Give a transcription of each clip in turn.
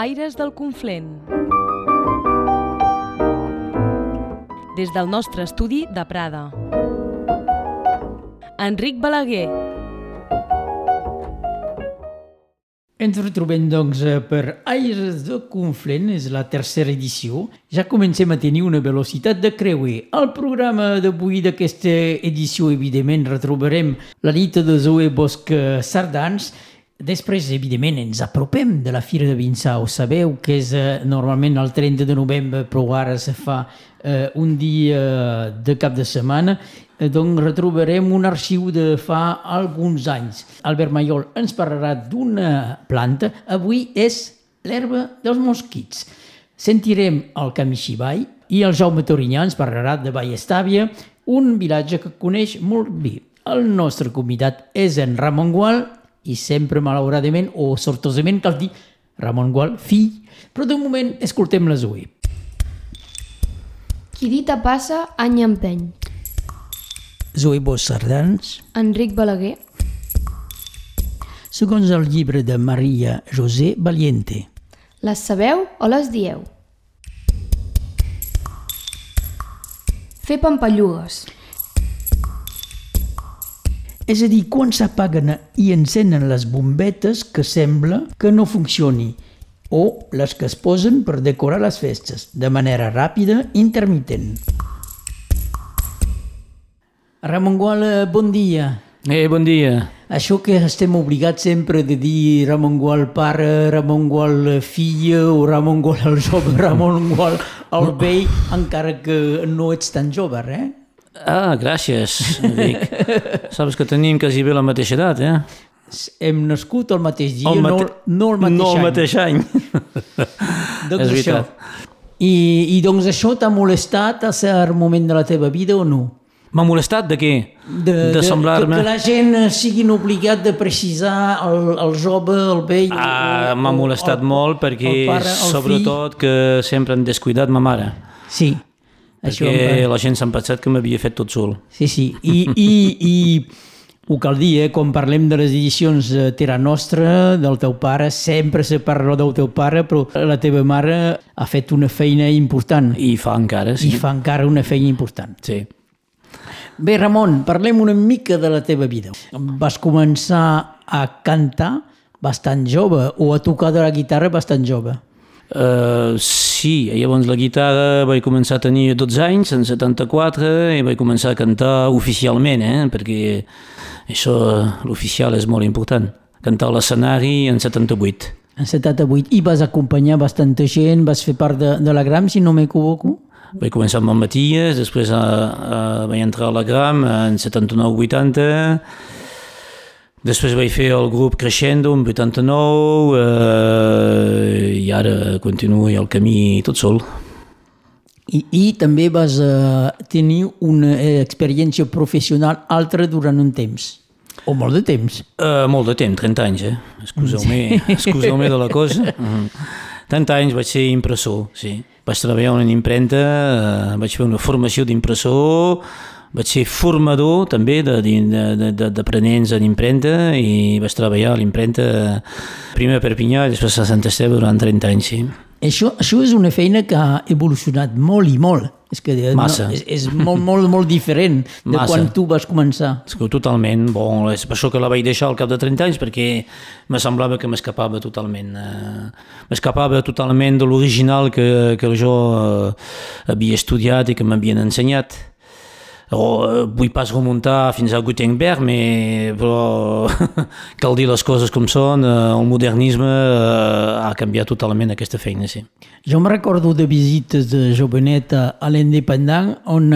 Aires del Conflent. Des del nostre estudi de Prada. Enric Balaguer. Ens retrobem, doncs, eh, per Aires de Conflent, és la tercera edició. Ja comencem a tenir una velocitat de creuer. Al programa d'avui d'aquesta edició, evidentment, retrobarem la nit de Zoe Bosch Sardans, Després, evidentment, ens apropem de la Fira de Vinçà. Ho sabeu que és eh, normalment el 30 de novembre, però ara se fa eh, un dia de cap de setmana. Eh, doncs retrobarem un arxiu de fa alguns anys. Albert Mayol ens parlarà d'una planta. Avui és l'herba dels mosquits. Sentirem el Camixivall i el Jaume Torinyà ens parlarà de Vallestàvia, un vilatge que coneix molt bé. El nostre convidat és en Ramon Gual, i sempre, malauradament, o sortosament, cal dir Ramon Gual, fill, però de moment escoltem la Zoe. Qui dita passa, any empeny. Zoe Bosch Sardans, Enric Balaguer. segons el llibre de Maria José Valiente. Les sabeu o les dieu? Fer pampallugues. És a dir, quan s'apaguen i encenen les bombetes que sembla que no funcioni o les que es posen per decorar les festes, de manera ràpida i intermitent. Ramon Gual, bon dia. Eh, bon dia. Això que estem obligats sempre de dir Ramon Gual pare, Ramon Gual filla o Ramon Gual el jove, Ramon Gual el vell, encara que no ets tan jove, eh? Ah, gràcies, Enric. Saps que tenim quasi bé la mateixa edat, eh? Hem nascut el mateix dia, El no, mate- no el mateix no el any. mateix any. Doncs És això. veritat. I, I doncs això t'ha molestat a cert moment de la teva vida o no? M'ha molestat de què? De, de semblar-me... Que, que la gent siguin obligat de precisar el, el jove, el vell... Ah, m'ha molestat el- molt perquè, el pare, el sobretot, que sempre han descuidat ma mare. Fill. Sí. Perquè la gent s'han pensat que m'havia fet tot sol. Sí, sí. I, i, i ho cal dir, eh? quan parlem de les edicions de Terra Nostra, del teu pare, sempre se parla del teu pare, però la teva mare ha fet una feina important I fa encara, i sí. fa encara una feina important. Sí. Bé, Ramon, parlem una mica de la teva vida. Vas començar a cantar bastant jove o a tocar de la guitarra bastant jove. Uh, sí, llavors la guitarra vaig començar a tenir 12 anys, en 74, i vaig començar a cantar oficialment, eh? perquè això, l'oficial és molt important. Cantar a l'escenari en 78. En 78. I vas acompanyar bastanta gent, vas fer part de, de la Gram, si no m'equivoco. Vaig començar amb el Matías, després a, a, vaig entrar a la Gram en 79-80, després vaig fer el grup Crescendo en 89 eh, i ara continuo el camí tot sol. I, i també vas eh, tenir una eh, experiència professional altra durant un temps. O molt de temps. Uh, molt de temps, 30 anys, eh? Excuseu-me excuseu de la cosa. Mm. 30 anys vaig ser impressor, sí. Vaig treballar en una impremta, uh, vaig fer una formació d'impressor, vaig ser formador també d'aprenents de, de, d'aprenents en impremta i vaig treballar a l'impremta primer a Perpinyà i després a Sant Esteve durant 30 anys, sí. Això, això és una feina que ha evolucionat molt i molt. És que eh, Massa. No, és, és molt, molt, molt diferent de Massa. quan tu vas començar. És que totalment, bon, és per això que la vaig deixar al cap de 30 anys, perquè me semblava que m'escapava totalment. Eh, m'escapava totalment de l'original que, que jo eh, havia estudiat i que m'havien ensenyat. O, eh, vull pas remuntar fins a Gutenberg, mais, però cal dir les coses com són, eh, el modernisme eh, ha canviat totalment aquesta feina, sí. Jo me recordo de visites de jovenet a l'Independent on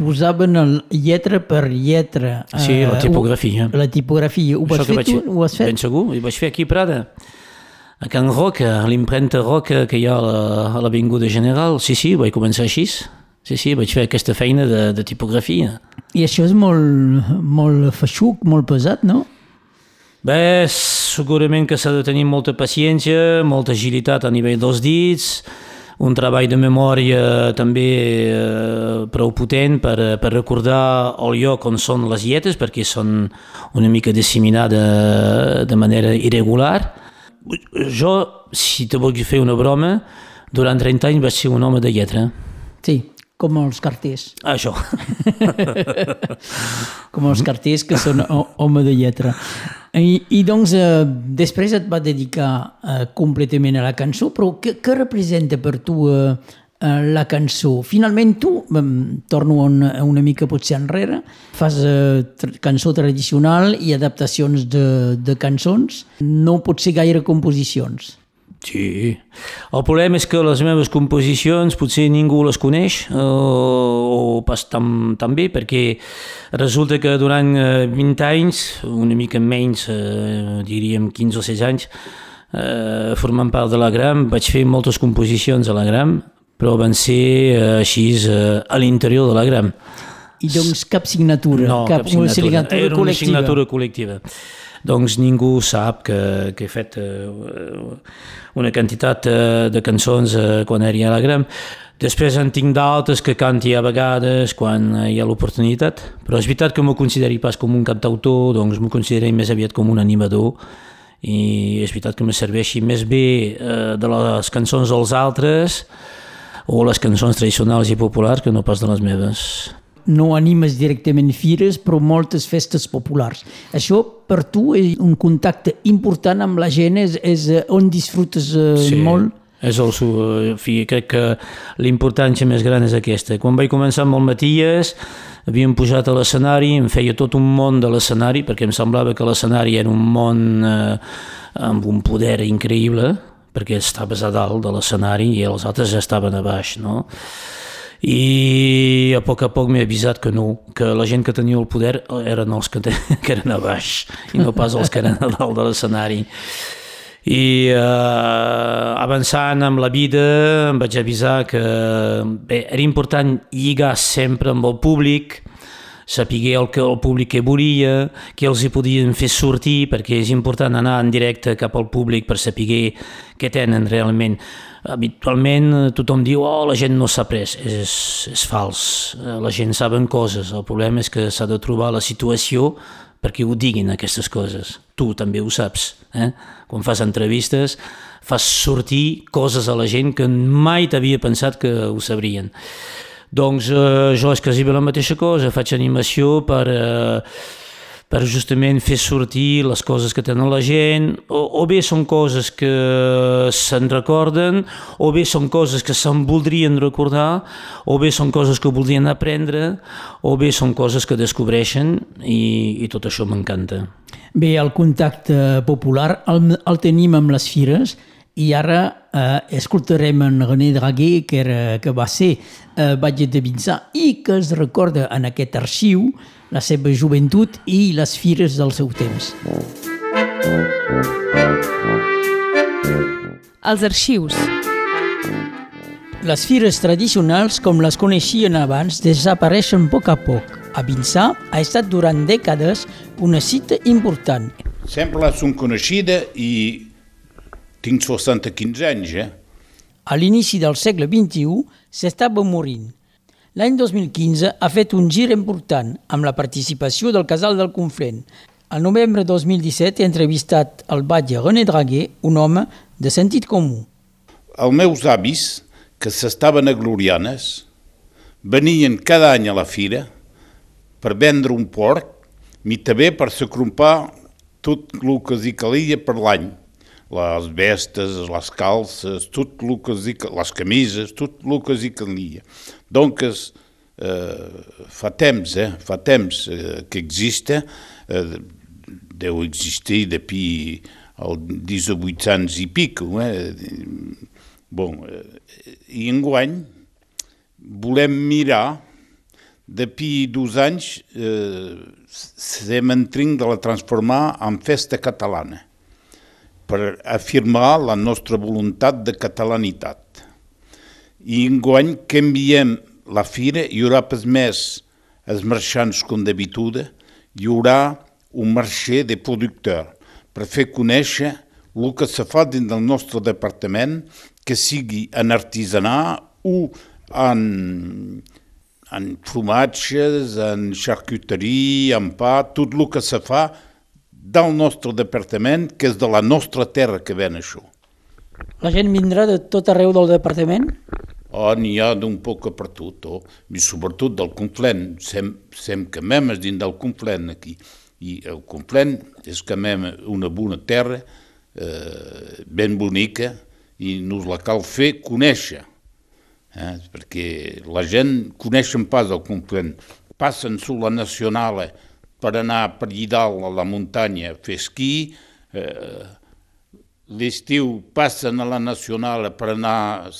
posaven el lletra per lletra. Sí, la tipografia. La tipografia. Ho vas fer vaig tu? Ho has fet? Ben segur, i vaig fer aquí a Prada. A Can Roca, a l'impremta Roca que hi ha a l'Avinguda General. Sí, sí, vaig començar així. Sí, sí, vaig fer aquesta feina de, de tipografia. I això és molt, molt feixuc, molt pesat, no? Bé, segurament que s'ha de tenir molta paciència, molta agilitat a nivell dels dits, un treball de memòria també eh, prou potent per, per recordar el lloc on són les lletres, perquè són una mica disseminades de manera irregular. jo, si te vull fer una broma, durant 30 anys vaig ser un home de lletra. Sí, com els carters. Això. com els carters que són home de lletra. I, i doncs eh, després et va dedicar eh, completament a la cançó, però què, què representa per tu eh, eh, la cançó? Finalment tu, eh, torno una, una mica potser enrere, fas eh, tra cançó tradicional i adaptacions de, de cançons, no pot ser gaire composicions. Sí. El problema és que les meves composicions potser ningú les coneix o, o pas tan, tan bé perquè resulta que durant 20 anys, una mica menys, eh, diríem 15 o 16 anys, eh, formant part de la GRAM, vaig fer moltes composicions a la GRAM, però van ser eh, així eh, a l'interior de la GRAM. I doncs cap signatura, no, cap, cap signatura. Una signatura Era col·lectiva. una signatura col·lectiva doncs ningú sap que, que he fet eh, una quantitat eh, de cançons eh, quan era a la Gram. Després en tinc d'altres que canti a vegades quan hi ha l'oportunitat, però és veritat que m'ho consideri pas com un cantautor, doncs m'ho consideri més aviat com un animador i és veritat que me serveixi més bé eh, de les cançons dels altres o les cançons tradicionals i populars que no pas de les meves no animes directament fires, però moltes festes populars. Això per tu és un contacte important amb la gent, és, és on disfrutes eh, sí. molt? És el, en fi, crec que l'importància més gran és aquesta. Quan vaig començar amb el Maties, havíem pujat a l'escenari, em feia tot un món de l'escenari, perquè em semblava que l'escenari era un món eh, amb un poder increïble, perquè estaves a dalt de l'escenari i els altres estaven a baix, no? I a poc a poc m'he avisat que no, que la gent que tenia el poder eren els que, que eren a baix i no pas els que eren a dalt de l'escenari. I eh, avançant amb la vida em vaig avisar que bé, era important lligar sempre amb el públic, saber el que el públic que volia, que els hi podien fer sortir, perquè és important anar en directe cap al públic per saber què tenen realment habitualment eh, tothom diu oh, la gent no sap res, és, és fals, eh, la gent saben coses, el problema és que s'ha de trobar la situació perquè ho diguin aquestes coses, tu també ho saps, eh? quan fas entrevistes fas sortir coses a la gent que mai t'havia pensat que ho sabrien. Doncs eh, jo és quasi la mateixa cosa, faig animació per... Eh, per justament fer sortir les coses que tenen la gent, o, o bé són coses que se'n recorden, o bé són coses que se'n voldrien recordar, o bé són coses que voldrien aprendre, o bé són coses que descobreixen i, i tot això m'encanta. Bé, el contacte popular el, el tenim amb les fires i ara eh, escoltarem en René Draguer, que, era, que va ser eh, batlle de Vinçà i que es recorda en aquest arxiu la seva joventut i les fires del seu temps. Els arxius. Les fires tradicionals, com les coneixien abans, desapareixen a poc a poc. A Vinçà ha estat durant dècades una cita important. Sempre són coneixida i tinc 65 anys, eh? A l'inici del segle XXI s'estava morint L'any 2015 ha fet un gir important amb la participació del Casal del Conflent. Al novembre 2017 he entrevistat el batlle René Draguer, un home de sentit comú. Els meus avis, que s'estaven a Glorianes, venien cada any a la fira per vendre un porc, i també per s'acrompar tot el que s'hi calia per l'any. Les vestes, les calces, tot el que s'hi les camises, tot el que s'hi calia. Donc, eh, fa temps, eh, fa temps eh, que existe, eh, deu existir depuis el 1800 i pico. Eh? Bon, eh, I enguany volem mirar Depuis dos anys eh, estem en de la transformar en festa catalana per afirmar la nostra voluntat de catalanitat. I enguany canviem la fira hi haurà pas més els marxants com d'habitude, hi haurà un marché de producteurs per fer conèixer el que se fa dins del nostre departament, que sigui en artisanà o en, en formatges, en charcuteria, en pa, tot el que se fa del nostre departament, que és de la nostra terra que ven això. La gent vindrà de tot arreu del departament? Oh, n'hi ha d'un poc per tot, oh. i sobretot del Conflent. Sem, sem que mem és dins del Conflent aquí. I el Conflent és que mem una bona terra, eh, ben bonica, i nos la cal fer conèixer. Eh? Perquè la gent coneixen pas el Conflent. Passen sur la nacional per anar per allà dalt a la muntanya a fer esquí, eh, l'estiu passen a la nacional per anar a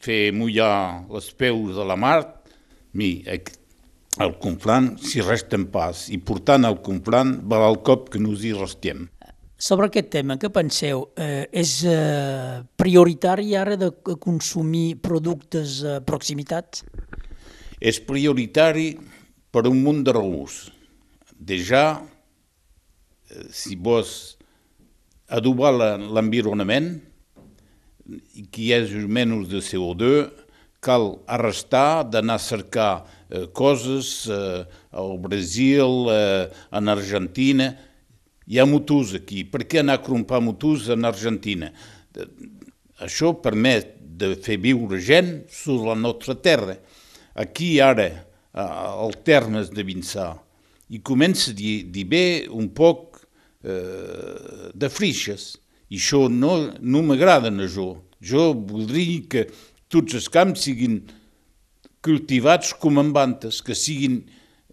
fer mullar les peus de la mar, mi, el Conflant s'hi resten pas, i portant el Conflant val el cop que nos hi restem. Sobre aquest tema, què penseu? Eh, és eh, prioritari ara de consumir productes a proximitat? És prioritari per un munt de raons. Dejà, eh, si vols adobar l'environnement, i que hi hagi menys de CO2, cal arrestar d'anar a cercar eh, coses eh, al Brasil, eh, en Argentina. Hi ha motus aquí. Per què anar a crompar motus en Argentina? Això permet de fer viure gent sobre la nostra terra. Aquí ara, al termes de Vinçà, i comença a dir, dir bé un poc eh, de frixes. I això no, no m'agrada a jo. Voldria que tots els camps siguin cultivats com en bantes, que siguin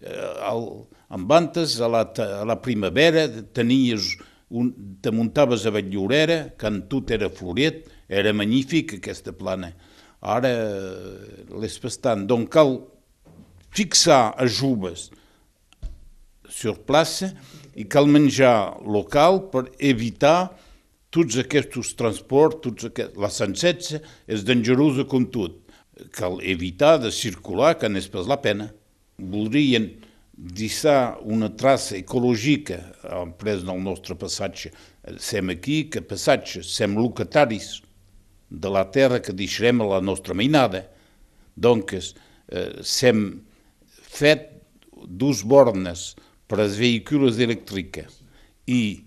eh, el, en bantes a la, a la primavera, tenies un, te muntaves a Batllorera, quan tot era floret, era magnífic aquesta plana. Ara eh, l'és bastant. Donc cal fixar a joves sur plaça i cal menjar local per evitar tots aquests transports, tots aquests, la 116 és dangerosa com tot. Cal evitar de circular que n'és pas la pena. Voldrien deixar una traça ecològica pres del nostre passatge. Sem aquí que passatge, sem locataris de la terra que deixarem a la nostra mainada. Donc, eh, sem fet dos bornes per als vehicles elèctrics i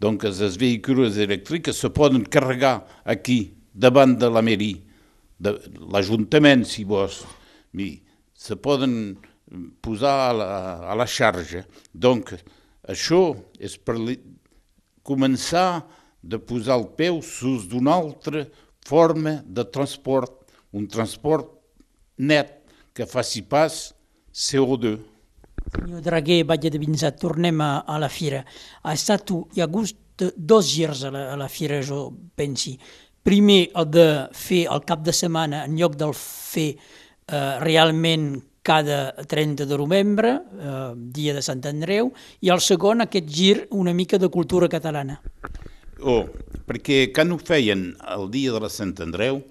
doncs els vehicles elèctrics se poden carregar aquí davant de la mairie, de l'Ajuntament, si vols, i se poden posar a la, a la xarxa. Donc, això és per començar de posar el peu sus d'una altra forma de transport, un transport net que faci pas CO2. Senyor Draguer, Batlle de Vinzà, tornem a, a la fira. Ha estat, hi ha hagut dos girs a la, a la fira, jo pensi. Primer, el de fer el cap de setmana en lloc del fer eh, realment cada 30 de novembre, eh, dia de Sant Andreu, i el segon, aquest gir una mica de cultura catalana. Oh, perquè quan ho feien el dia de la Sant Andreu,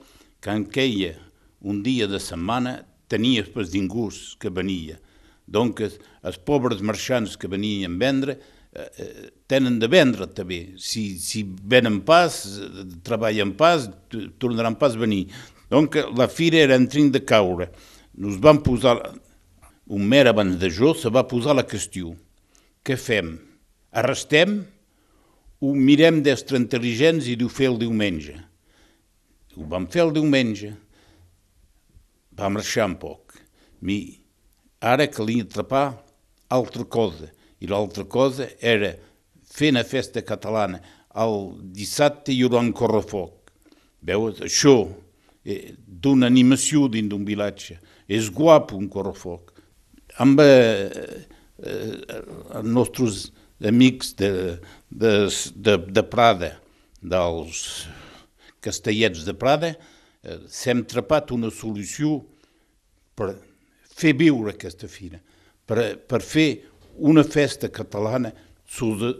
quan queia un dia de setmana, tenies pas ningú que venia. Donc, els, els pobres marxants que venien a vendre eh, eh, tenen de vendre també. Si, si venen pas, treballen pas, tornaran pas a venir. Donc, la fira era en train de caure. Nos van posar, un mer abans de jo, se va posar la qüestió. Què fem? Arrestem ho mirem d'estre intel·ligents i ho fer el diumenge. Ho vam fer el diumenge. Va marxar un poc. Mi, ara calia atrapar altra cosa. I l'altra cosa era fer una festa catalana el dissabte haurà un correfoc. Veus, això eh, d'una animació dins d'un vilatge. És guapo un correfoc. Amb eh, eh, els nostres amics de, de, de, de Prada, dels castellets de Prada, eh, s'hem trapat una solució per fer viure aquesta fira, per, per fer una festa catalana de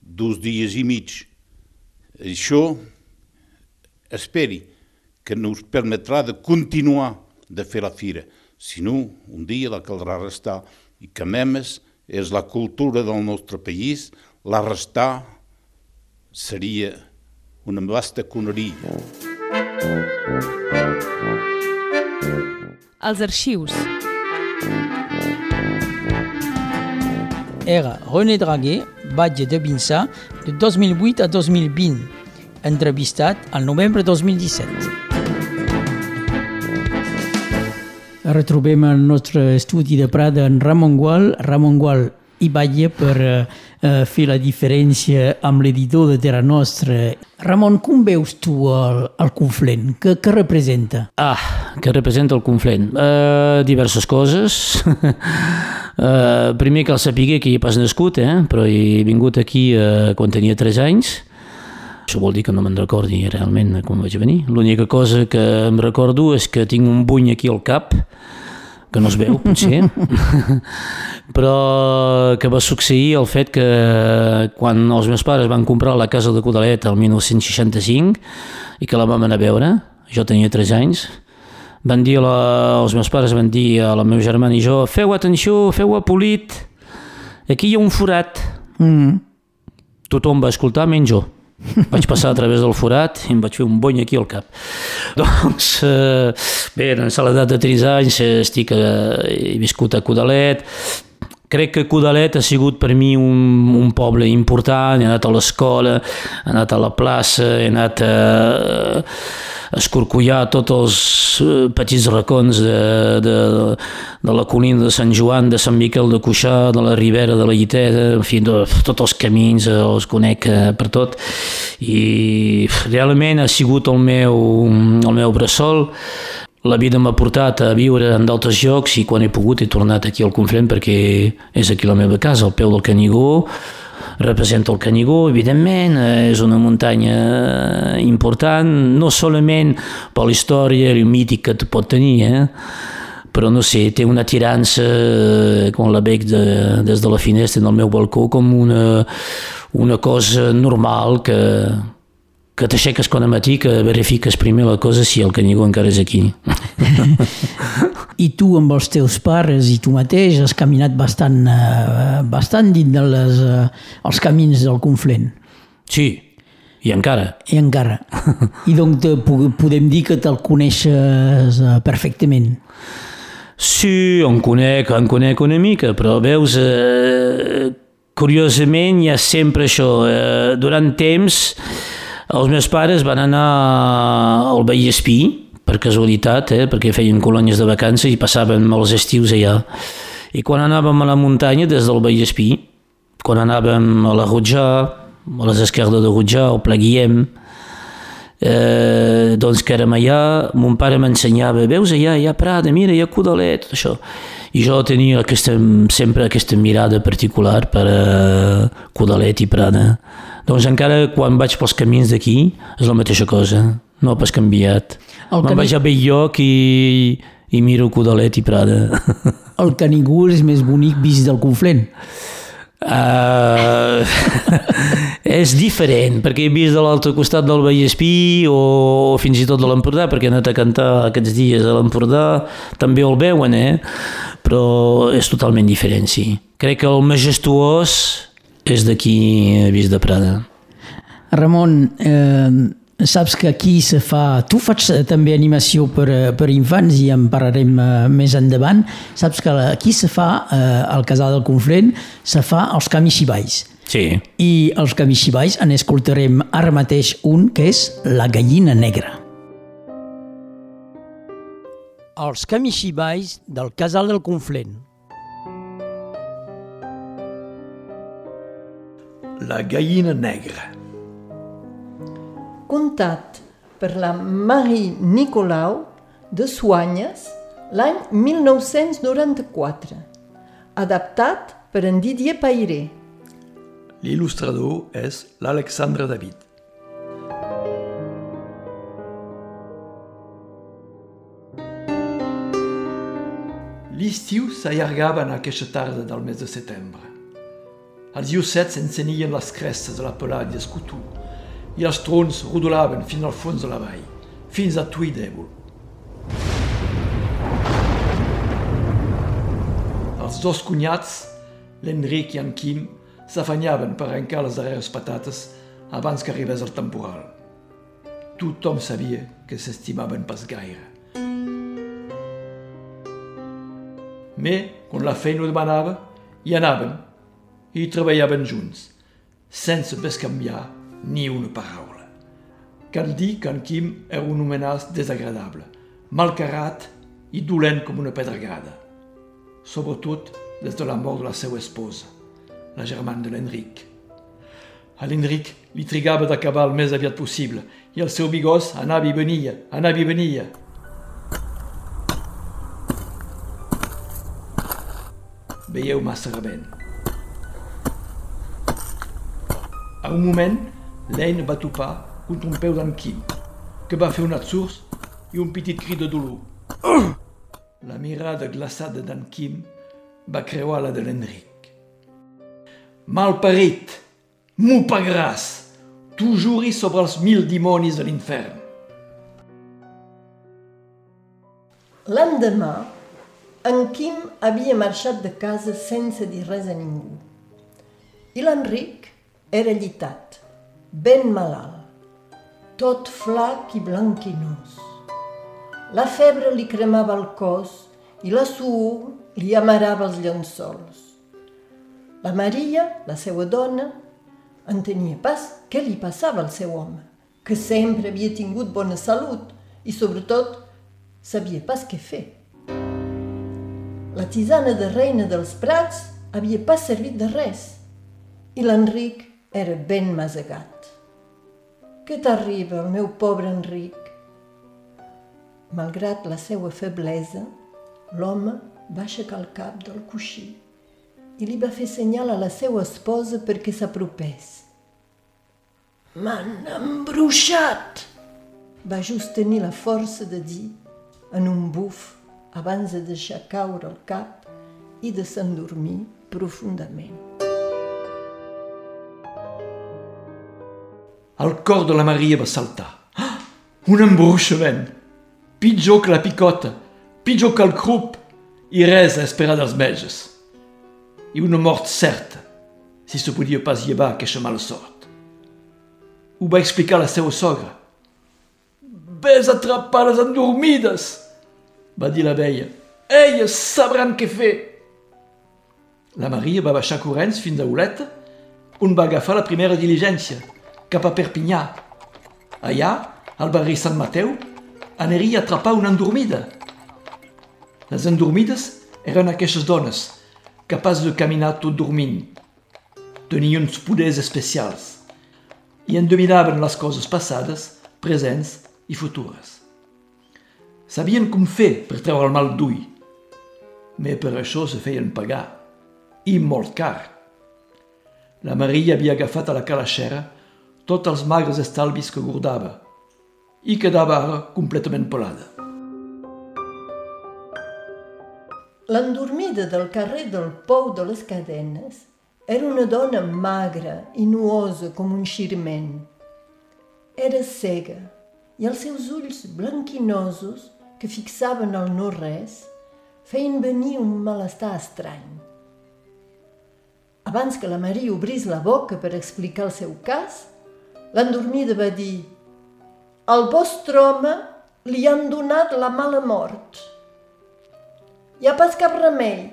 dos dies i mig. Això esperi que nos permetrà de continuar de fer la fira, si no, un dia la caldrà restar i que memes és la cultura del nostre país, la restar seria una vasta coneria. Els arxius. Era René Draguer, batge de Vinçà, de 2008 a 2020, entrevistat al novembre 2017. Retrobem el nostre estudi de Prada en Ramon Gual. Ramon Gual hi balla per eh, eh, fer la diferència amb l'editor de Terra Nostra. Ramon, com veus tu el, el Conflent? Què, què representa? Ah, que representa el Conflent? Uh, diverses coses. uh, primer cal saber que hi he pas nascut, eh? però he vingut aquí uh, quan tenia 3 anys. Això vol dir que no me'n recordi realment com vaig venir. L'única cosa que em recordo és que tinc un buny aquí al cap, que no es veu, potser, però que va succeir el fet que quan els meus pares van comprar la casa de Codalet el 1965 i que la vam anar a veure, jo tenia 3 anys, van dir, la, els meus pares van dir a la meva germana i jo, feu atenció, feu polit, aquí hi ha un forat. Mm. Tothom va escoltar, menys jo. Vaig passar a través del forat i em vaig fer un bony aquí al cap. Doncs, eh, bé, en l'edat de 3 anys eh, estic, eh, he viscut a Codalet, crec que Codalet ha sigut per mi un, un poble important, he anat a l'escola, he anat a la plaça, he anat a, a escorcollar tots els eh, petits racons de, de, de la colina de Sant Joan, de Sant Miquel de Cuixà, de la Ribera de la Lliteda, en fi, de, tots els camins eh, els conec eh, per tot. I realment ha sigut el meu, el meu bressol la vida m'ha portat a viure en d'altres llocs i quan he pogut he tornat aquí al Conflent perquè és aquí la meva casa, al peu del Canigó, representa el Canigó, evidentment, és una muntanya important, no solament per la història i el mític que pot tenir, eh? però no sé, té una tirança quan la veig de, des de la finestra del meu balcó com una, una cosa normal que, que t'aixeques quan matí, que verifiques primer la cosa si el Canigó encara és aquí. I tu amb els teus pares i tu mateix has caminat bastant, eh, bastant dins de les, eh, els camins del Conflent. Sí, i encara. I encara. I doncs te, podem dir que te'l coneixes eh, perfectament. Sí, en conec, en conec una mica, però veus, eh, curiosament hi ha sempre això. Eh, durant temps els meus pares van anar al Vallespí, per casualitat, eh, perquè feien colònies de vacances i passaven els estius allà. I quan anàvem a la muntanya des del Vallespí, quan anàvem a la Rutjà, a les esquerdes de Rutjà, al Pleguiem, eh, doncs que érem allà, mon pare m'ensenyava, veus allà, hi ha Prada, mira, hi ha Codalet, tot això. I jo tenia aquesta, sempre aquesta mirada particular per a Codalet i Prada. Doncs encara quan vaig pels camins d'aquí és la mateixa cosa, no ha pas canviat. El Me'n camí... vaig a bell lloc i, i miro Codalet i Prada. El Canigó és més bonic vist del Conflent. Uh, és diferent, perquè he vist de l'altre costat del Vallespí o, o fins i tot de l'Empordà, perquè he anat a cantar aquests dies a l'Empordà, també el veuen, eh? però és totalment diferent, sí. Crec que el majestuós és d'aquí vist de Prada. Ramon, eh, Saps que aquí se fa... Tu faig també animació per, per infants i en parlarem uh, més endavant. Saps que aquí se fa, uh, al Casal del Conflent, se fa els camixibais. Sí. I els camixibais en escoltarem ara mateix un que és La gallina negra. Els camixibais del Casal del Conflent. La gallina negra contat per la Marie Nicolau de Soignes l'any 1994, adaptat per en Didier Pairé. L'il·lustrador és l'Alexandre David. L'estiu s'allargava en aquesta tarda del mes de setembre. Els llucets encenien les crestes de la pelada escutú i els trons rodolaven fins al fons de la vall, fins a Tuidèvol. Els dos cunyats, l'Enric i en Quim, s'afanyaven per arrencar les darreres patates abans que arribés el temporal. Tothom sabia que s'estimaven pas gaire. Me, quan la feina ho demanava, hi anaven, i treballaven junts, sense bescanviar ni una paraula. Cal dir que en Quim era un homenàs desagradable, malcarat i dolent com una pedregada, sobretot des de la mort de la seva esposa, la germana de l'Enric. A l'Enric li trigava d'acabar el més aviat possible i el seu bigós anava i venia, anava i venia. Veieu massa rebent. A un moment, l'Ein va topar contra un peu d'en Quim, que va fer un atzurs i un petit cri de dolor. La mirada glaçada d'en Quim va creuar la de l'Enric. Malparit, mu pagaràs, tu juris sobre els mil dimonis de l'infern. L'endemà, en Quim havia marxat de casa sense dir res a ningú. I l'Enric era llitat, ben malalt, tot flac i blanquinós. La febre li cremava el cos i la suor li amarava els llençols. La Maria, la seva dona, entenia pas què li passava al seu home, que sempre havia tingut bona salut i, sobretot, sabia pas què fer. La tisana de reina dels prats havia pas servit de res i l'Enric era ben masegat. Què t'arriba, meu pobre Enric? Malgrat la seva feblesa, l'home va aixecar el cap del coixí i li va fer senyal a la seva esposa perquè s'apropés. M'han embruixat! Va just tenir la força de dir en un buf abans de deixar caure el cap i de s'endormir profundament. El cor de la Maria va saltar. Ah, un embruixament! Pitjor que la picota, pitjor que el crup, i res a esperar dels metges. I una mort certa, si se podia pas llevar aquesta mala sort. Ho va explicar la seva sogra. Ves atrapar les endormides, va dir la veia. Elles sabran què fer. La Maria va baixar corrents fins a Oleta, on va agafar la primera diligència, cap a Perpinyà. Allà, al barri Sant Mateu, aniria a atrapar una endormida. Les endormides eren aquestes dones, capaces de caminar tot dormint. Tenien uns poders especials i endominaven les coses passades, presents i futures. Sabien com fer per treure el mal d'ull, però per això se feien pagar, i molt car. La Maria havia agafat a la calaixera tots els magres estalvis que guardava i quedava ara completament pelada. L'endormida del carrer del Pou de les Cadenes era una dona magra i nuosa com un xirment. Era cega i els seus ulls blanquinosos que fixaven el no-res feien venir un malestar estrany. Abans que la Maria obrís la boca per explicar el seu cas, l'endormida va dir «Al vostre home li han donat la mala mort. Hi ha pas cap remei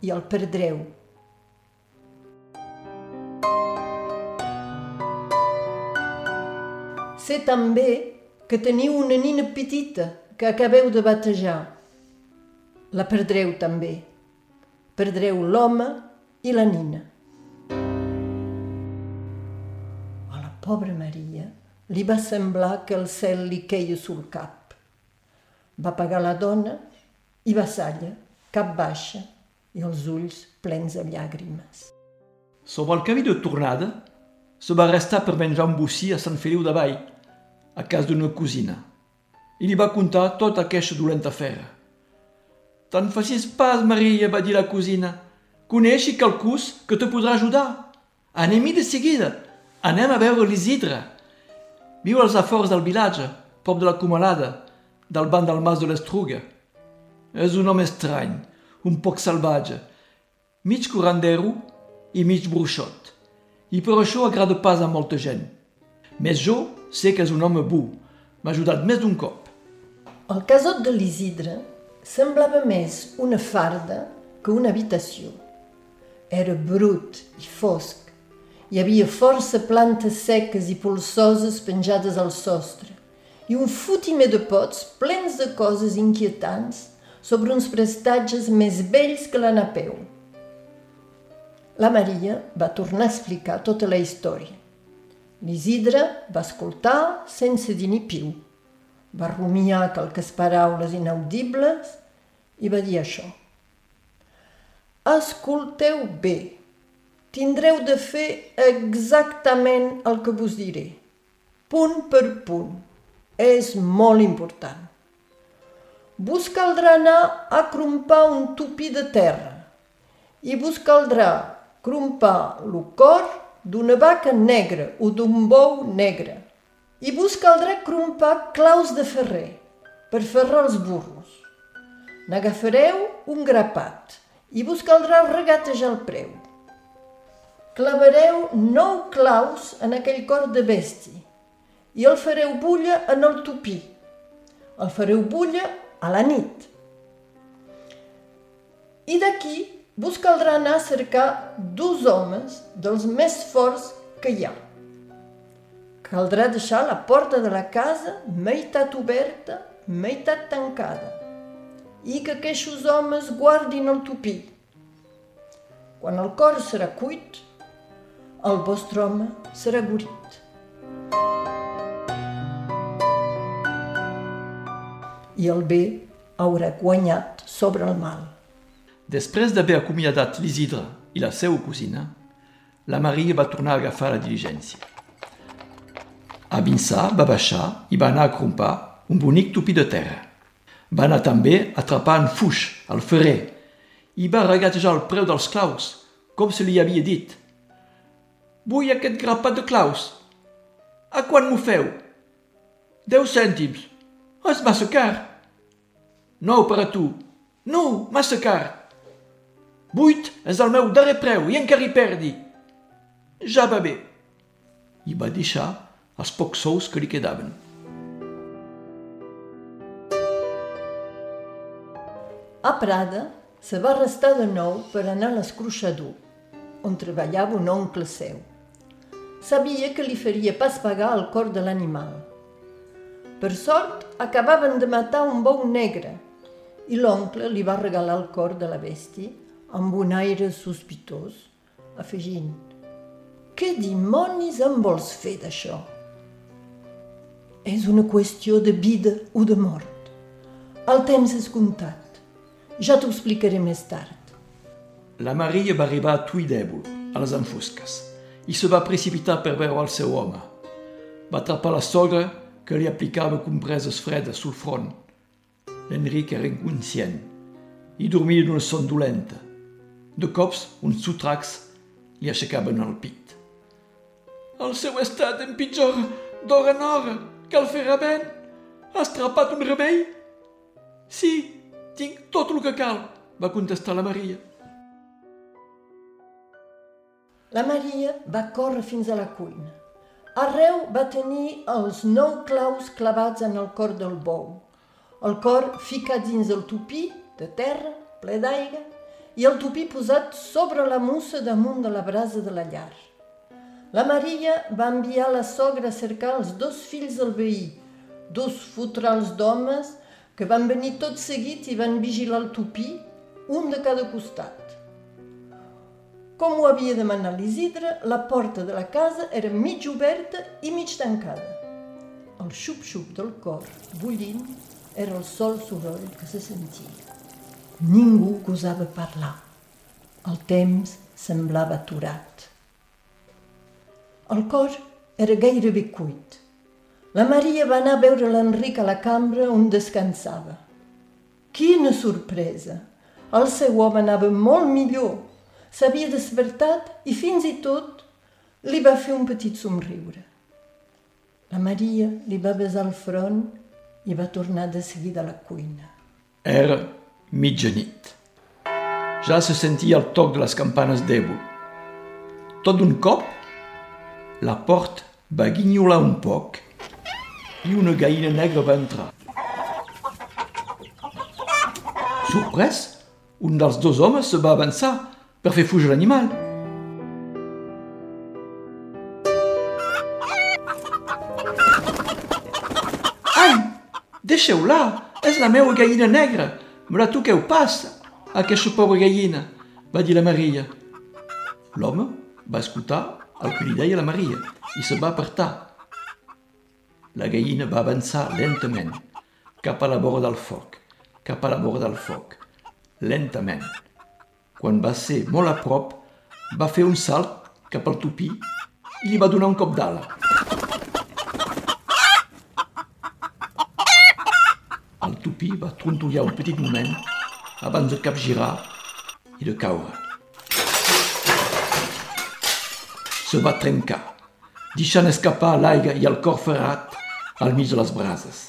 i el perdreu». Sé també que teniu una nina petita que acabeu de batejar. La perdreu també. Perdreu l'home i la nina. Pobra Maria li va semblar que el cel li queia sul cap. Va pagar la dona i va salla, cap baixa i els ulls plens de llàgrimes. Sobre el camí de tornada, se va restar per menjar un bocí a Sant Feliu de Vall, a casa d'una cosina, i li va contar tota aquesta dolenta fera. Te'n facis pas, Maria, va dir la cosina. Coneixi qualcús que te podrà ajudar. Anem-hi de seguida. Anem a veure l'Isidre. Viu als afors del vilatge, prop de la Comalada, del banc del mas de l'Estruga. És un home estrany, un poc salvatge, mig curandero i mig bruixot. I per això agrada pas a molta gent. Més jo sé que és un home bu. M'ha ajudat més d'un cop. El casot de l'Isidre semblava més una farda que una habitació. era brut i fosc. Hi havia força plantes seques i polsoses penjades al sostre i un fotimer de pots plens de coses inquietants sobre uns prestatges més vells que la Napeu. La Maria va tornar a explicar tota la història. L'Isidre va escoltar sense dir ni piu. Va rumiar quelques paraules inaudibles i va dir això. Escolteu bé. Tindreu de fer exactament el que vos diré, punt per punt. És molt important. Vos caldrà anar a crompar un tupí de terra i vos caldrà crompar el cor d'una vaca negra o d'un bou negre i vos caldrà crompar claus de ferrer per ferrar els burros. N'agafareu un grapat i vos caldrà regatejar el preu. Clavareu nou claus en aquell cor de bèstia i el fareu bulla en el tupí. El fareu bulla a la nit. I d'aquí vos caldrà anar a cercar dos homes dels més forts que hi ha. Caldrà deixar la porta de la casa meitat oberta, meitat tancada i que aquests homes guardin el tupí. Quan el cor serà cuit, el vostre home serà gurit. I el bé haurà guanyat sobre el mal. Després d'haver acomiadat l'Isidre i la seva cosina, la Maria va tornar a agafar la diligència. A Vinçà va baixar i va anar a crompar un bonic tupí de terra. Va anar també a atrapar en Fuix, el ferrer, i va regatejar el preu dels claus, com se li havia dit. Vull aquest grapat de claus. A quan m'ho feu? Deu cèntims. És massa car. No per a tu. No, massa car. Vuit és el meu darrer preu i encara hi perdi. Ja va bé. I va deixar els pocs sous que li quedaven. A Prada se va restar de nou per anar a l'escruixador, on treballava un oncle seu. Sabia que li faria pas pagar el cor de l'animal. Per sort, acabaven de matar un bou negre i l'oncle li va regalar el cor de la bèstia amb un aire sospitós, afegint «Què dimonis em vols fer d'això?» És una qüestió de vida o de mort. El temps és comptat. Ja t'ho explicaré més tard. La Maria va arribar a Tuidèbol, a les enfosques, i se va precipitar per veure el seu home. Va atrapar la sogra que li aplicava compreses fredes sul front. L'Enric era inconscient i dormia d'una son dolenta. De cops, uns sotracs li aixecaven el pit. El seu estat empitjora d'hora en hora. Cal fer rebent. Has trapat un remei? Sí, tinc tot el que cal, va contestar la Maria. La Maria va córrer fins a la cuina. Arreu va tenir els nou claus clavats en el cor del bou. El cor ficat dins el tupí de terra, ple d'aigua, i el tupí posat sobre la mussa damunt de la brasa de la llar. La Maria va enviar la sogra a cercar els dos fills del veí, dos fotrals d'homes que van venir tot seguit i van vigilar el tupí, un de cada costat. Com ho havia demanat l'Isidre, la porta de la casa era mig oberta i mig tancada. El xup-xup del cor, bullint, era el sol soroll que se sentia. Ningú gosava parlar. El temps semblava aturat. El cor era gairebé cuit. La Maria va anar a veure l'Enric a la cambra on descansava. Quina sorpresa! El seu home anava molt millor. S'havia despertat i fins i tot li va fer un petit somriure. La Maria li va besar el front i va tornar de seguida a la cuina. Era mitjanit. Ja se sentia el toc de les campanes d'Evo. Tot d'un cop, la porta va guinyolar un poc i una gallina negra va entrar. Sorprès, un dels dos homes se va avançar per fer fugir l'animal. Ai, deixeu-la, és la meva gallina negra, me la toqueu pas, aquesta pobra gallina, va dir la Maria. L'home va escoltar el que li deia la Maria i se va apartar. La gallina va avançar lentament cap a la vora del foc, cap a la vora del foc, lentament. Quan va ser molt a prop, va fer un salt cap al tupí i li va donar un cop d'ala. El tupí va trontollar un petit moment abans de capgirar i de caure. Se va trencar, deixant escapar l'aigua i el cor ferrat al mig de les brases.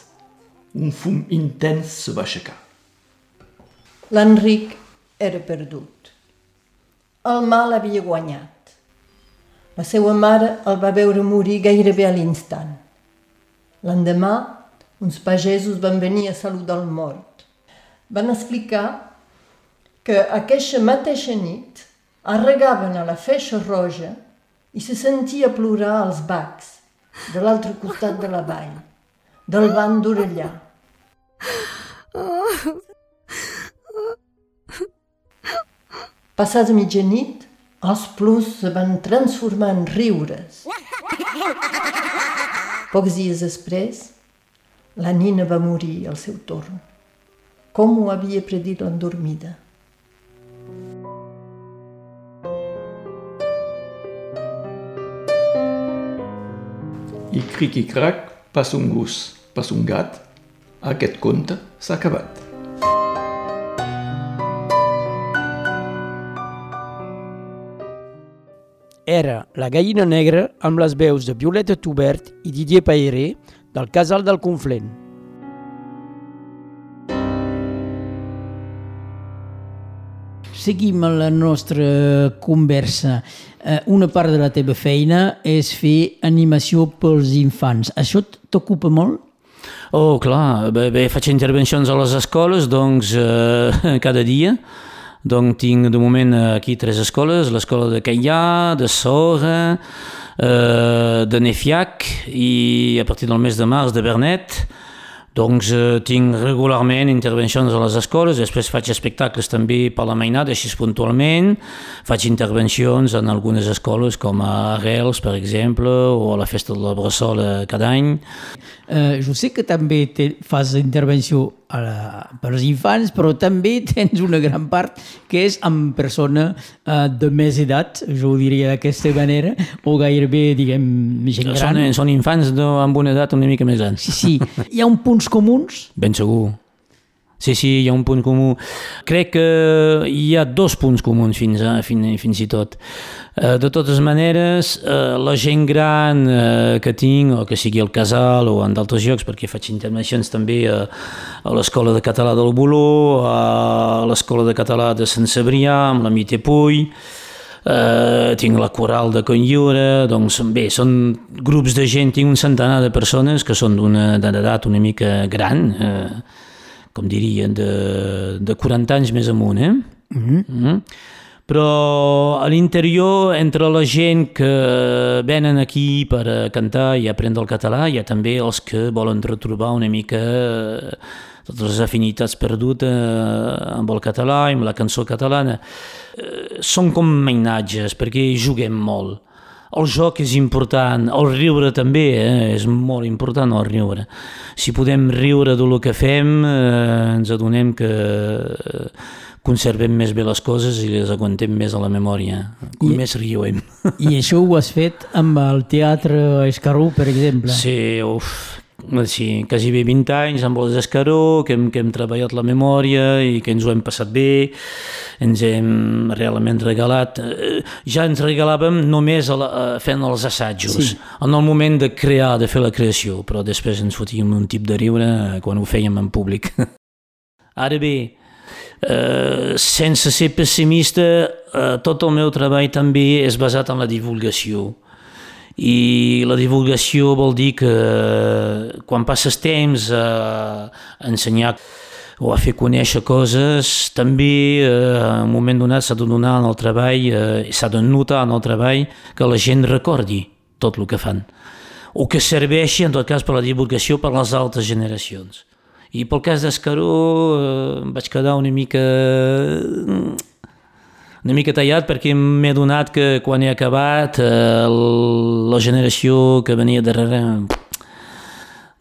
Un fum intens se va aixecar. L'Enric era perdut. El mal havia guanyat. La seva mare el va veure morir gairebé a l'instant. L'endemà, uns pagesos van venir a saludar el mort. Van explicar que aquesta mateixa nit arregaven a la feixa roja i se sentia plorar als bacs de l'altre costat de la vall, del banc d'Orellà. Passada mitjanit, els plors se van transformar en riures. Pocs dies després, la nina va morir al seu torn, com ho havia predit l'endormida. I cric i crac, passa un gos, passa un gat, aquest conte s'ha acabat. Era La gallina negra amb les veus de Violeta Tubert i Didier Pairé del Casal del Conflent. Seguim la nostra conversa. Eh, una part de la teva feina és fer animació pels infants. Això t'ocupa molt? Oh, clar, bé, bé, faig intervencions a les escoles, doncs, eh, cada dia. Donc tinc de moment aquí tres escoles, l'escola de Caillà, de Sora, eh, de Nefiac i a partir del mes de març de Bernet. Doncs eh, tinc regularment intervencions a les escoles, després faig espectacles també per la mainada, així puntualment, faig intervencions en algunes escoles com a Arrels, per exemple, o a la Festa de la Bressola cada any. Eh, jo sé que també te, fas intervenció la, per als infants, però també tens una gran part que és amb persona eh, de més edat, jo ho diria d'aquesta manera, o gairebé, diguem, gent gran. Són, són infants no, amb una edat una mica més gran. Sí, sí. Hi ha un punts comuns? Ben segur. Sí, sí, hi ha un punt comú. Crec que hi ha dos punts comuns fins, a, fins, fins i tot. Eh, de totes maneres, eh, la gent gran eh, que tinc, o que sigui al casal o en d'altres llocs, perquè faig intervencions també a, a l'Escola de Català del Boló, a l'Escola de Català de Sant Cebrià, amb la Mite Puy, Uh, tinc la coral de Conllura, doncs bé, són grups de gent, tinc un centenar de persones que són d'una edat una mica gran, uh, com diria, de, de 40 anys més amunt, eh? Mm -hmm. Mm -hmm. Però a l'interior, entre la gent que venen aquí per cantar i aprendre el català, hi ha també els que volen retrobar una mica totes les afinitats perdudes amb el català i amb la cançó catalana. Són com mainatges, perquè juguem molt. El joc és important, el riure també, eh? és molt important el riure. Si podem riure del que fem, eh, ens adonem que conservem més bé les coses i les aguantem més a la memòria, com I, més riuem. I això ho has fet amb el Teatre Escarró, per exemple? Sí, uf, sí, quasi bé 20 anys amb els Escaró, que hem, que hem treballat la memòria i que ens ho hem passat bé, ens hem realment regalat. Ja ens regalàvem només a la, fent els assajos, sí. en el moment de crear, de fer la creació, però després ens fotíem un tip de riure quan ho fèiem en públic. Ara bé, eh, sense ser pessimista, eh, tot el meu treball també és basat en la divulgació. I la divulgació vol dir que quan passes temps a ensenyar o a fer conèixer coses, també eh, en un moment donat s'ha de donar en el treball, eh, s'ha de notar en el treball que la gent recordi tot el que fan, o que serveixi en tot cas per la divulgació per les altres generacions. I pel cas d'Escaró eh, vaig quedar una mica una mica tallat perquè m'he donat que quan he acabat eh, la generació que venia darrere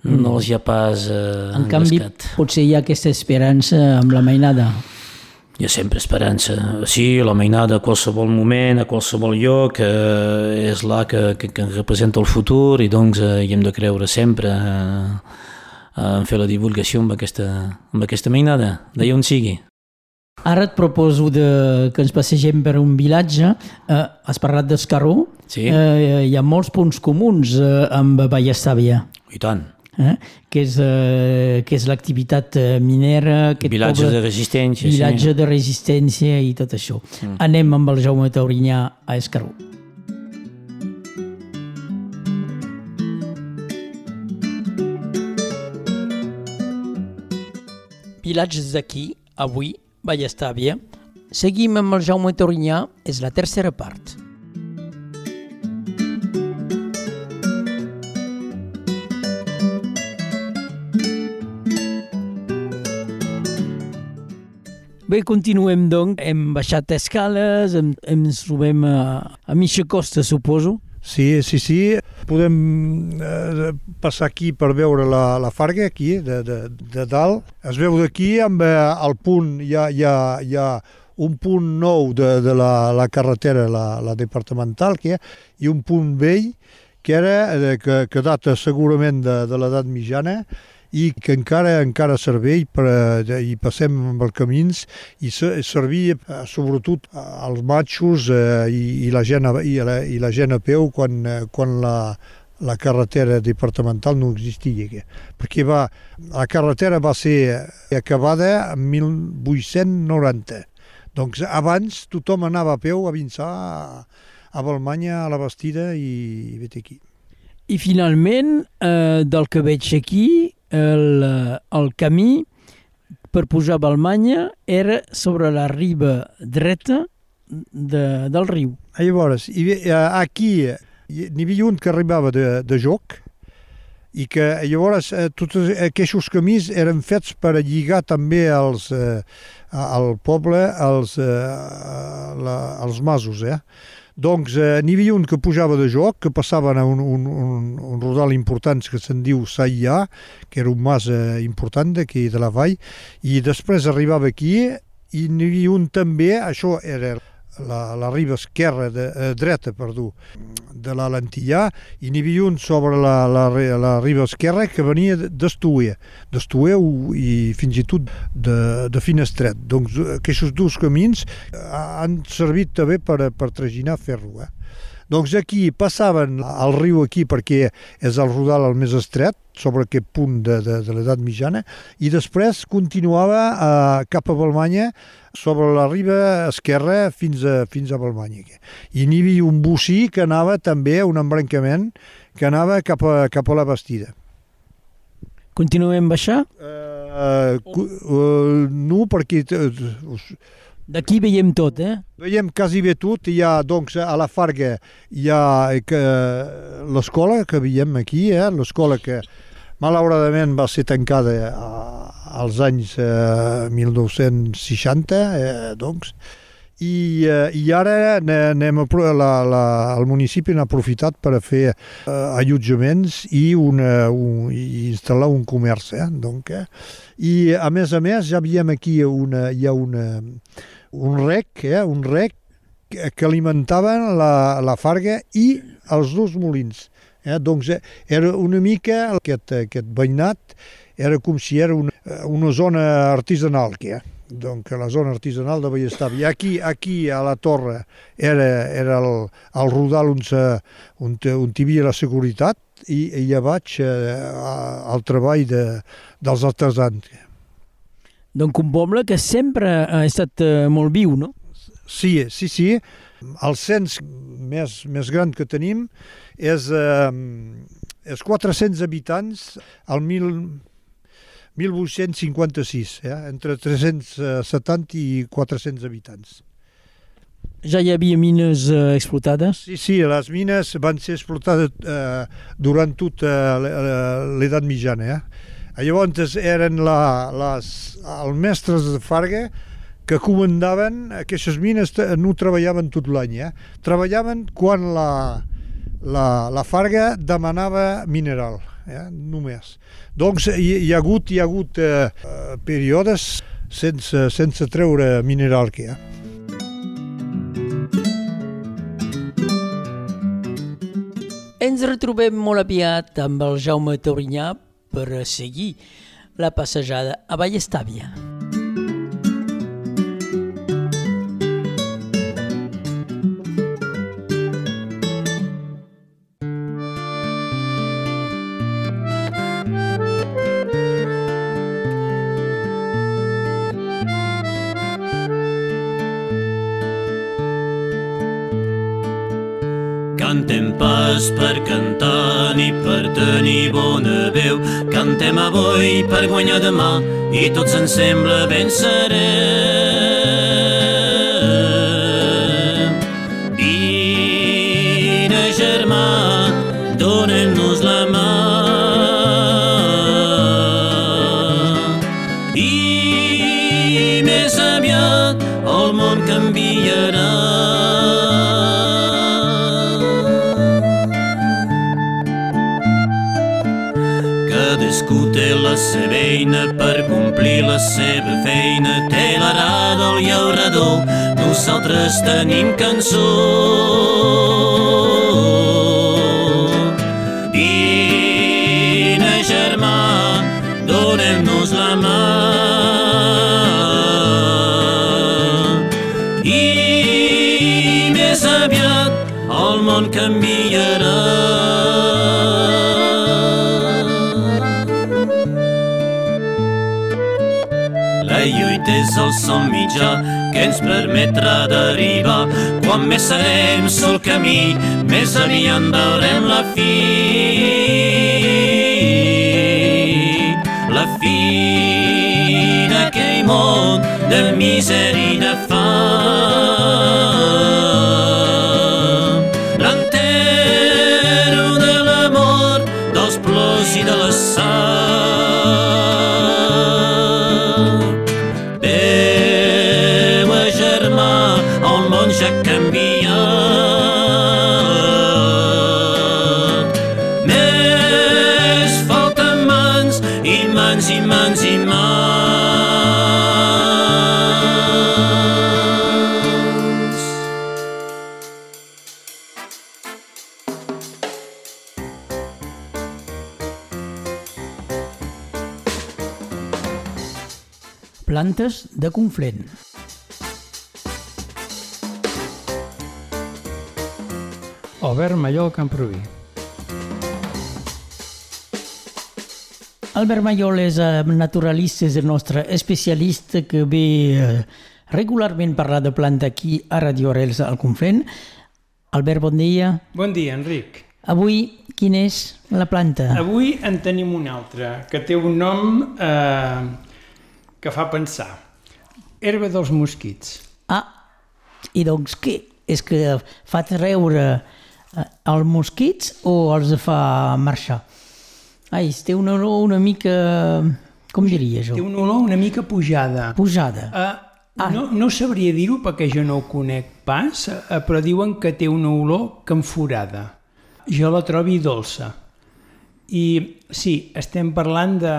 no els hi ha pas eh, En canvi, engrescat. potser hi ha aquesta esperança amb la mainada. Hi ha sempre esperança. Sí, la mainada a qualsevol moment, a qualsevol lloc, eh, és la que, que, que representa el futur i doncs eh, hi hem de creure sempre eh, en fer la divulgació amb aquesta, amb aquesta mainada, d'allà on sigui. Ara et proposo de, que ens passegem per un vilatge. Eh, has parlat d'Escaró. Sí. Eh, hi ha molts punts comuns eh, amb Vallestàvia. I tant. eh? que és, eh, que és l'activitat eh, minera, Vilatge poble, de resistència, vilatge sí. de resistència i tot això. Mm. Anem amb el Jaume Taurinyà a Escaró. Vilatges d'aquí, avui, Vallestàvia. Seguim amb el Jaume Taurinyà, és la tercera part. Bé, continuem, doncs. Hem baixat escales, em, ens trobem a, a mitja costa, suposo. Sí, sí, sí. Podem eh, passar aquí per veure la, la Farga, aquí, de, de, de dalt. Es veu d'aquí, amb eh, el punt, hi ha, hi ha, hi ha un punt nou de, de la, la carretera, la, la departamental, que hi ha, i un punt vell, que era, eh, que, que data segurament de, de l'edat mitjana, i que encara encara serveix per, eh, i passem amb els camins i se- servia eh, sobretot als matxos eh, i, i, la gent a, i, la, i la gent a peu quan, eh, quan la, la carretera departamental no existia. Perquè va, la carretera va ser acabada en 1890. Doncs abans tothom anava a peu a Vinçà, a, a Balmanya, a la Bastida i vet aquí. I finalment, eh, del que veig aquí, el, eh, el camí per pujar a Balmanya era sobre la riba dreta de, del riu. Llavors, hi, ve- eh, aquí hi n'hi havia un que arribava de, de joc i que llavors eh, tots aquests camins eren fets per lligar també eh, al poble els, eh, la, els masos. Eh? Doncs eh, n'hi havia un que pujava de joc, que passaven a un, un, un, un rodal important que se'n diu Saïà, que era un mas eh, important d'aquí de la vall, i després arribava aquí i n'hi havia un també, això era la, la riba esquerra, de, eh, dreta, perdó, de la Lentillà, i n'hi havia un sobre la, la, la riba esquerra que venia d'Estuer, d'Estuer i fins i tot de, de Finestret. Doncs eh, aquests dos camins eh, han servit també per, per traginar ferro. Eh? Doncs aquí passaven al riu aquí perquè és el rodal el més estret, sobre aquest punt de, de, de l'edat mitjana, i després continuava eh, cap a Balmanya sobre la riba esquerra fins a, fins a Balmanya. I n'hi havia un bocí que anava també, un embrancament, que anava cap a, cap a la Bastida. Continuem baixar. Uh, uh, no, perquè uh, us- D'aquí veiem tot, eh? Veiem quasi bé tot, hi ha doncs a la Farga hi ha eh, que, l'escola que veiem aquí, eh? l'escola que malauradament va ser tancada eh, als anys eh, 1960, eh, doncs, i, eh, i ara ne- anem a, la, la, el municipi n'ha aprofitat per a fer eh, allotjaments i, una, un, i instal·lar un comerç. Eh? Donc, eh? I a més a més ja veiem aquí una, hi ha una, un rec, eh? un rec que alimentaven la, la farga i els dos molins. Eh? Doncs eh, era una mica aquest, aquest veïnat, era com si era una, una zona artesanal, que, eh? donc la zona artesanal de Vallestavi. Aquí, aquí a la torre era, era el, el rodal on, se, on, on hi havia la seguretat i, i ja vaig eh, al treball de, dels artesans. Donc un poble que sempre ha estat eh, molt viu, no? Sí, sí, sí. El cens més, més gran que tenim és, eh, és 400 habitants al mil, 1856, eh? entre 370 i 400 habitants. Ja hi havia mines eh, explotades? Sí, sí, les mines van ser explotades eh, durant tota l'edat mitjana. Eh? Llavors eren la, les, els mestres de Farga que comandaven aquestes mines, no treballaven tot l'any, eh? treballaven quan la, la, la Farga demanava mineral, eh? només. Doncs hi, hi ha hagut, hi ha hagut eh, períodes sense, sense treure mineral que hi ha. Ens retrobem molt aviat amb el Jaume Taurinyà per seguir la passejada a Vallestàvia. Pas per cantar ni per tenir bona veu. Cantem avui per guanyar demà i tot se'n sembla ben serè. Té la seva eina per complir la seva feina. Té l'arada, el llaurador, nosaltres tenim cançó. És el sol mitjà que ens permetrà d'arribar. Quan més serem sol camí, més aviat veurem la fi. La fi d'aquell món de misèria i de fam. De Conflent. Albert Mallol Camproví. Albert Mayol és eh, naturalista, és el nostre especialista que ve eh, regularment parlar de planta aquí a Radio Arrels al Conflent. Albert, bon dia. Bon dia, Enric. Avui, quina és la planta? Avui en tenim una altra, que té un nom eh, que fa pensar. Herba dels mosquits. Ah, i doncs què? És que fa treure eh, els mosquits o els fa marxar? Ai, té una olor una mica... Com diria jo? Té una olor una mica pujada. Pujada. Eh, no, no sabria dir-ho perquè jo no ho conec pas, eh, però diuen que té una olor canforada. Jo la trobi dolça. I sí, estem parlant de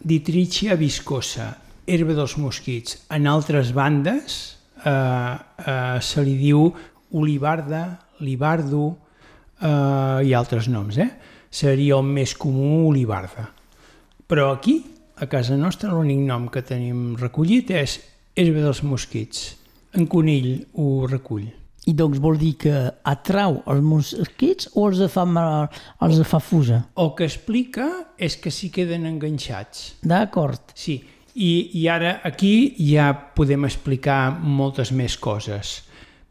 Dietrichia viscosa, herba dels mosquits. En altres bandes eh, eh, se li diu olivarda, libardo eh, i altres noms. Eh? Seria el més comú olivarda. Però aquí, a casa nostra, l'únic nom que tenim recollit és herba dels mosquits. En Conill ho recull. I doncs vol dir que atrau els mosquits o els fa, mal, els fa fusa? El que explica és que s'hi queden enganxats. D'acord. Sí, i, i ara aquí ja podem explicar moltes més coses.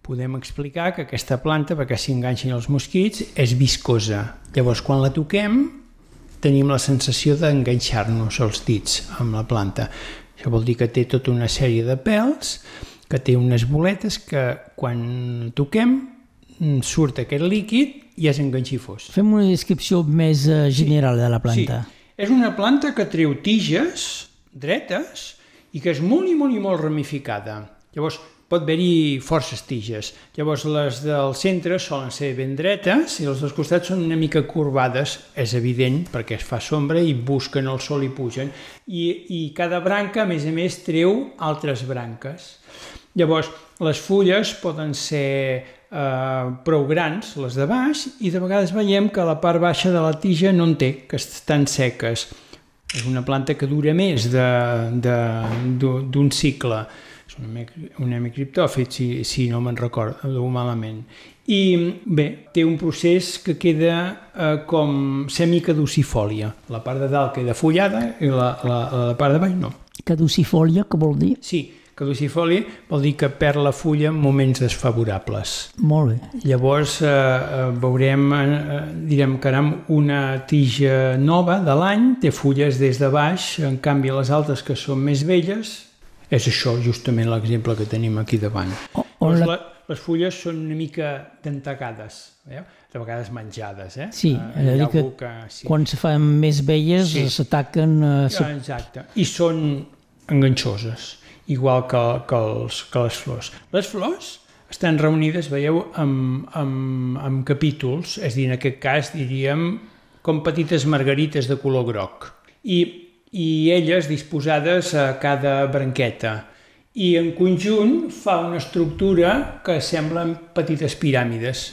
Podem explicar que aquesta planta, perquè s'hi enganxin els mosquits, és viscosa. Llavors, quan la toquem, tenim la sensació d'enganxar-nos els dits amb la planta. Això vol dir que té tota una sèrie de pèls, que té unes boletes que quan toquem surt aquest líquid i és enganxifós. Fem una descripció més eh, general de la planta. Sí. És una planta que treu tiges dretes i que és molt i molt i molt ramificada. Llavors, pot haver-hi forces tiges. Llavors, les del centre solen ser ben dretes i les dels costats són una mica corbades, és evident, perquè es fa sombra i busquen el sol i pugen. I, i cada branca, a més a més, treu altres branques. Llavors, les fulles poden ser eh, prou grans, les de baix, i de vegades veiem que la part baixa de la tija no en té, que estan seques. És una planta que dura més d'un cicle. És un, un hemicriptòfit, si, si no me'n recordo malament. I bé, té un procés que queda eh, com semicaducifòlia. La part de dalt queda fullada i la, la, la part de baix no. Caducifòlia, què vol dir? Sí, Caducifoli vol dir que perd la fulla en moments desfavorables. Molt bé. Llavors eh, eh, veurem, eh, direm que amb una tija nova de l'any, té fulles des de baix, en canvi les altres que són més velles, és això justament l'exemple que tenim aquí davant. O, on la... la... Les fulles són una mica dentacades, veieu? de vegades menjades. Eh? Sí, Eh, és a dir que, que sí. quan se fan més velles Sí. s'ataquen... Eh, Ah, Exacte. I són enganxoses, igual que, que, els, que les flors. Les flors estan reunides, veieu, amb, amb, amb capítols, és dir, en aquest cas diríem com petites margarites de color groc. I, i elles disposades a cada branqueta. I en conjunt fa una estructura que semblen petites piràmides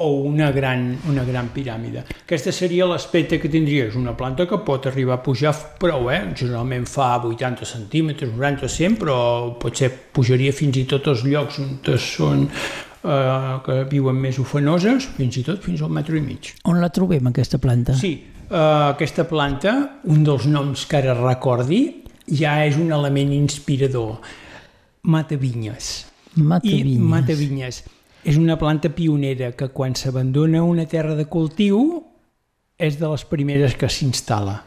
o una gran, una gran piràmide. Aquesta seria l'aspecte que tindria. És una planta que pot arribar a pujar prou, eh? generalment fa 80 centímetres, 90, 100, però potser pujaria fins i tot als llocs on són eh, que viuen més ofenoses, fins i tot fins al metro i mig. On la trobem, aquesta planta? Sí, eh, aquesta planta, un dels noms que ara recordi, ja és un element inspirador. Matavinyes. Matavinyes. I matavinyes. És una planta pionera que quan s'abandona una terra de cultiu és de les primeres que s'instal·la.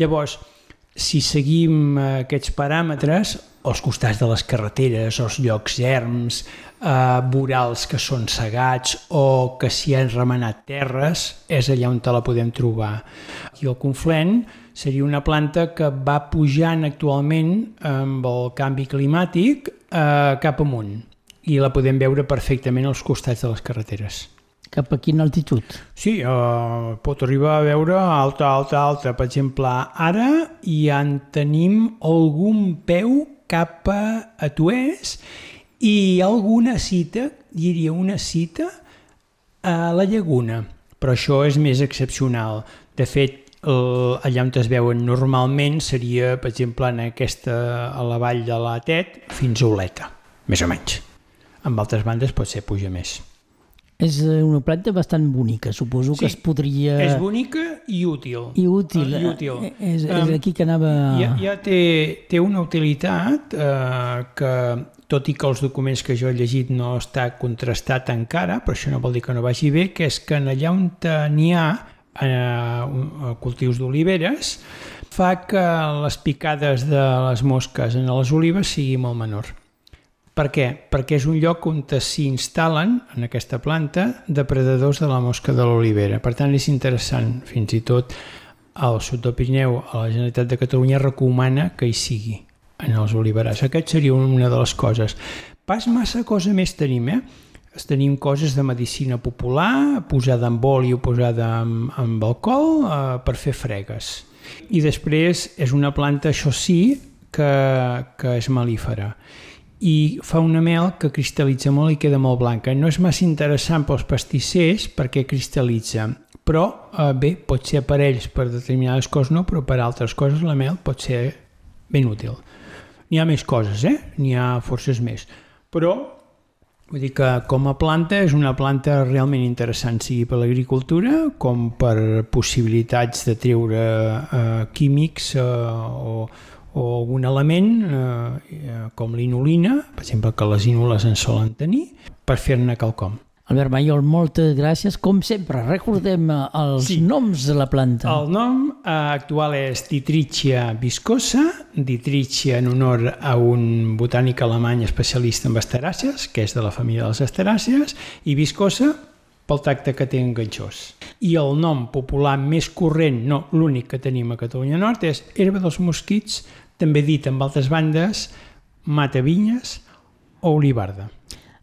Llavors, si seguim aquests paràmetres, als costats de les carreteres, els llocs erms, eh, vorals que són segats o que s'hi han remenat terres, és allà on te la podem trobar. I el conflent seria una planta que va pujant actualment amb el canvi climàtic eh, cap amunt i la podem veure perfectament als costats de les carreteres. Cap a quina altitud? Sí, uh, pot arribar a veure alta, alta, alta. Per exemple, ara ja en tenim algun peu cap a, a Tuès i alguna cita, diria una cita, a la llaguna. Però això és més excepcional. De fet, el, allà on es veuen normalment seria, per exemple, en aquesta, a la vall de la Tet, fins a Oleta, més o menys. Amb altres bandes pot ser puja més. És eh, una planta bastant bonica, suposo que Sí, es podria... És bonica i útil. I útil. Ah, I útil. Eh, És, és Um, aquí que anava... Ja, ja té, té una utilitat eh, que, tot i que els documents que jo he llegit no està contrastat encara, però això no vol dir que no vagi bé, que és que en allà on n'hi ha eh, un- cultius d'oliveres, fa que les picades de les mosques en les olives sigui molt menor. Per què? Perquè és un lloc on s'instal·len, en aquesta planta, depredadors de la mosca de l'olivera. Per tant, és interessant, fins i tot al sud del Pirineu, a la Generalitat de Catalunya recomana que hi sigui en els oliverars. Aquest seria una de les coses. Pas massa cosa més tenim, eh? Es tenim coses de medicina popular, posada amb oli o posada amb, amb alcohol eh, per fer fregues. I després és una planta, això sí, que, que és melífera i fa una mel que cristal·litza molt i queda molt blanca. No és massa interessant pels pastissers perquè cristal·litza, però eh, bé, pot ser per ells per determinades coses no, però per altres coses la mel pot ser ben útil. N'hi ha més coses, eh? N'hi ha forces més. Però vull dir que com a planta és una planta realment interessant, sigui per l'agricultura com per possibilitats de treure eh, químics eh, o, o algun element eh, com l'inulina, per exemple que les ínules en solen tenir, per fer-ne quelcom. Albert Mayol, moltes gràcies. Com sempre, recordem eh, els Sí. noms de la planta. El nom eh, actual és Dietrichia viscosa, Dietrichia en honor a un botànic alemany especialista en asteràcies, que és de la família de les asteràcies, i viscosa pel tacte que té enganxós. I el nom popular més corrent, no l'únic que tenim a Catalunya Nord, és herba dels mosquits, també dit amb altres bandes, mata vinyes o olivarda.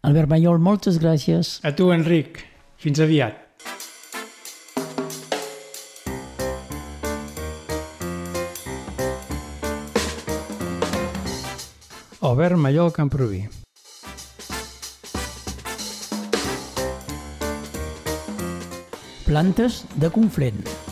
Albert Mayol, moltes gràcies. A tu, Enric. Fins aviat. Albert Mallol Camproví. Plantes de Conflent.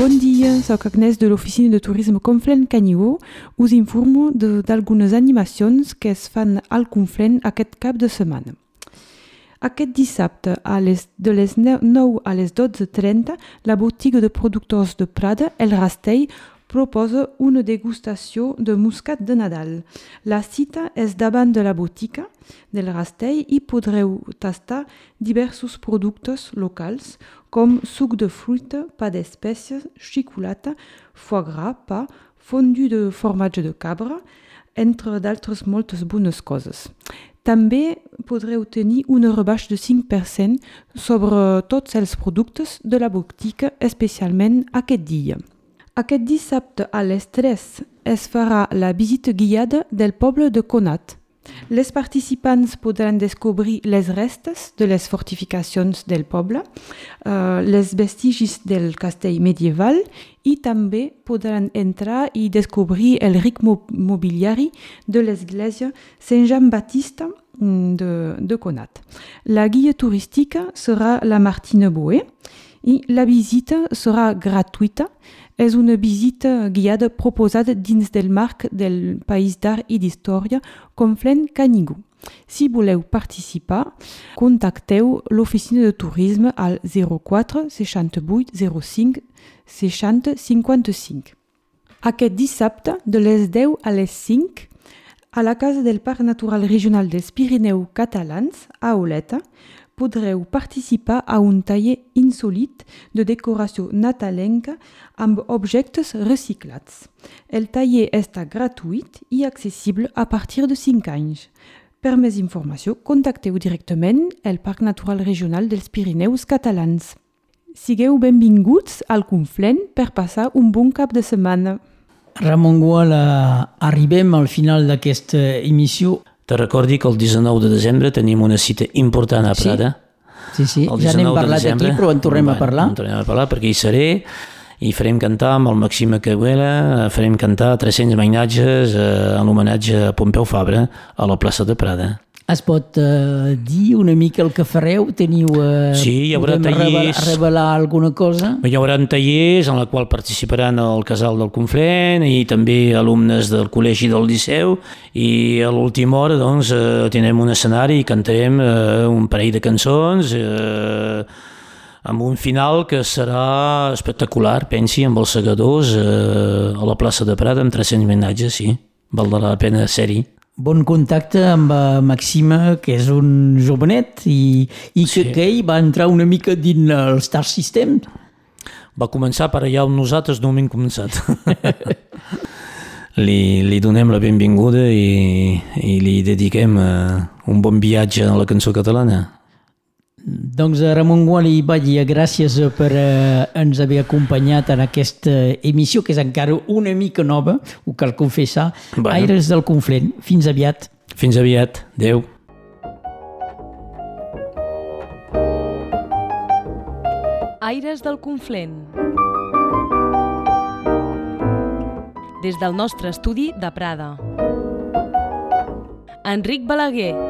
Bon dia, sóc Agnès de l'Oficina de Turisme Conflent Canigó. Us informo d'algunes animacions que es fan al Conflent aquest cap de setmana. Aquest dissabte, a les, de les 9 a les 12.30, la botiga de productors de Prada, El Rastell, proposa una degustació de muscat de Nadal. La cita és davant de la botiga del Rastell i podreu tastar diversos productes locals com suc de fruita, pa d'espècies, xocolata, foie gras, pa, fondu de formatge de cabra, entre d'altres moltes bones coses. També podreu tenir una rebaixa de 5% sobre tots els productes de la botiga, especialment aquest dia. Aquest dissabte a les 3 es farà la visita guiada del poble de Conat. Les participants podran descobrir les restes de les fortificacions del poble, eh, les vestigis del castell medieval i també podran entrar i descobrir el ric mo mobiliari de l'església Sant Jean Baptista mm, de, de Conat. La guia turística serà la Martina Boé i la visita serà gratuïta. És una visita guiada proposada dins del marc del País d'Art i d'Història Conflent Canigó. Si voleu participar, contacteu l'oficina de turisme al 04 68 05 60 55. Aquest dissabte, de les 10 a les 5, a la Casa del Parc Natural Regional dels Pirineus Catalans, a Oleta, podreu participar a un taller insòlit de decoració natalenca amb objectes reciclats. El taller està gratuït i accessible a partir de 5 anys. Per més informació, contacteu directament el Parc Natural Regional dels Pirineus Catalans. Sigueu benvinguts al Conflent per passar un bon cap de setmana. Ramon Guala, arribem al final d'aquesta emissió. Te recordi que el 19 de desembre tenim una cita important a Sí? Prada. Sí, sí, El ja 19 n'hem de parlat desembre. aquí, però en tornem a Bueno, parlar. En tornem a parlar perquè hi seré i farem cantar amb el Maxime Caguela, farem cantar 300 mainatges eh, en homenatge a Pompeu Fabra a la plaça de Prada. Es pot eh, dir una mica el que fareu? Teniu... Eh, Sí, hi haurà tallers. revelar alguna cosa? Hi haurà tallers en la qual participaran el casal del Conflent i també alumnes del col·legi del Liceu i a l'última hora doncs, eh, tindrem un escenari i cantarem eh, un parell de cançons eh, amb un final que serà espectacular, pensi, amb els segadors eh, a la plaça de Prada amb 300 homenatges, sí, valdrà la pena ser-hi. Bon contacte amb eh, Maxima, que és un jovenet i, i que, Sí. que ell va entrar una mica dins el Star System. Va començar per allà on nosaltres no hem començat. li, li donem la benvinguda i, i li dediquem uh, un bon viatge a la cançó catalana. Doncs a Ramon Guali i Batlle, gràcies eh, per eh, ens haver acompanyat en aquesta emissió, que és encara una mica nova, ho cal confessar. Bueno. Aires del Conflent. Fins aviat. Fins aviat. Adéu. Aires del Conflent. Des del nostre estudi de Prada. Enric Balaguer.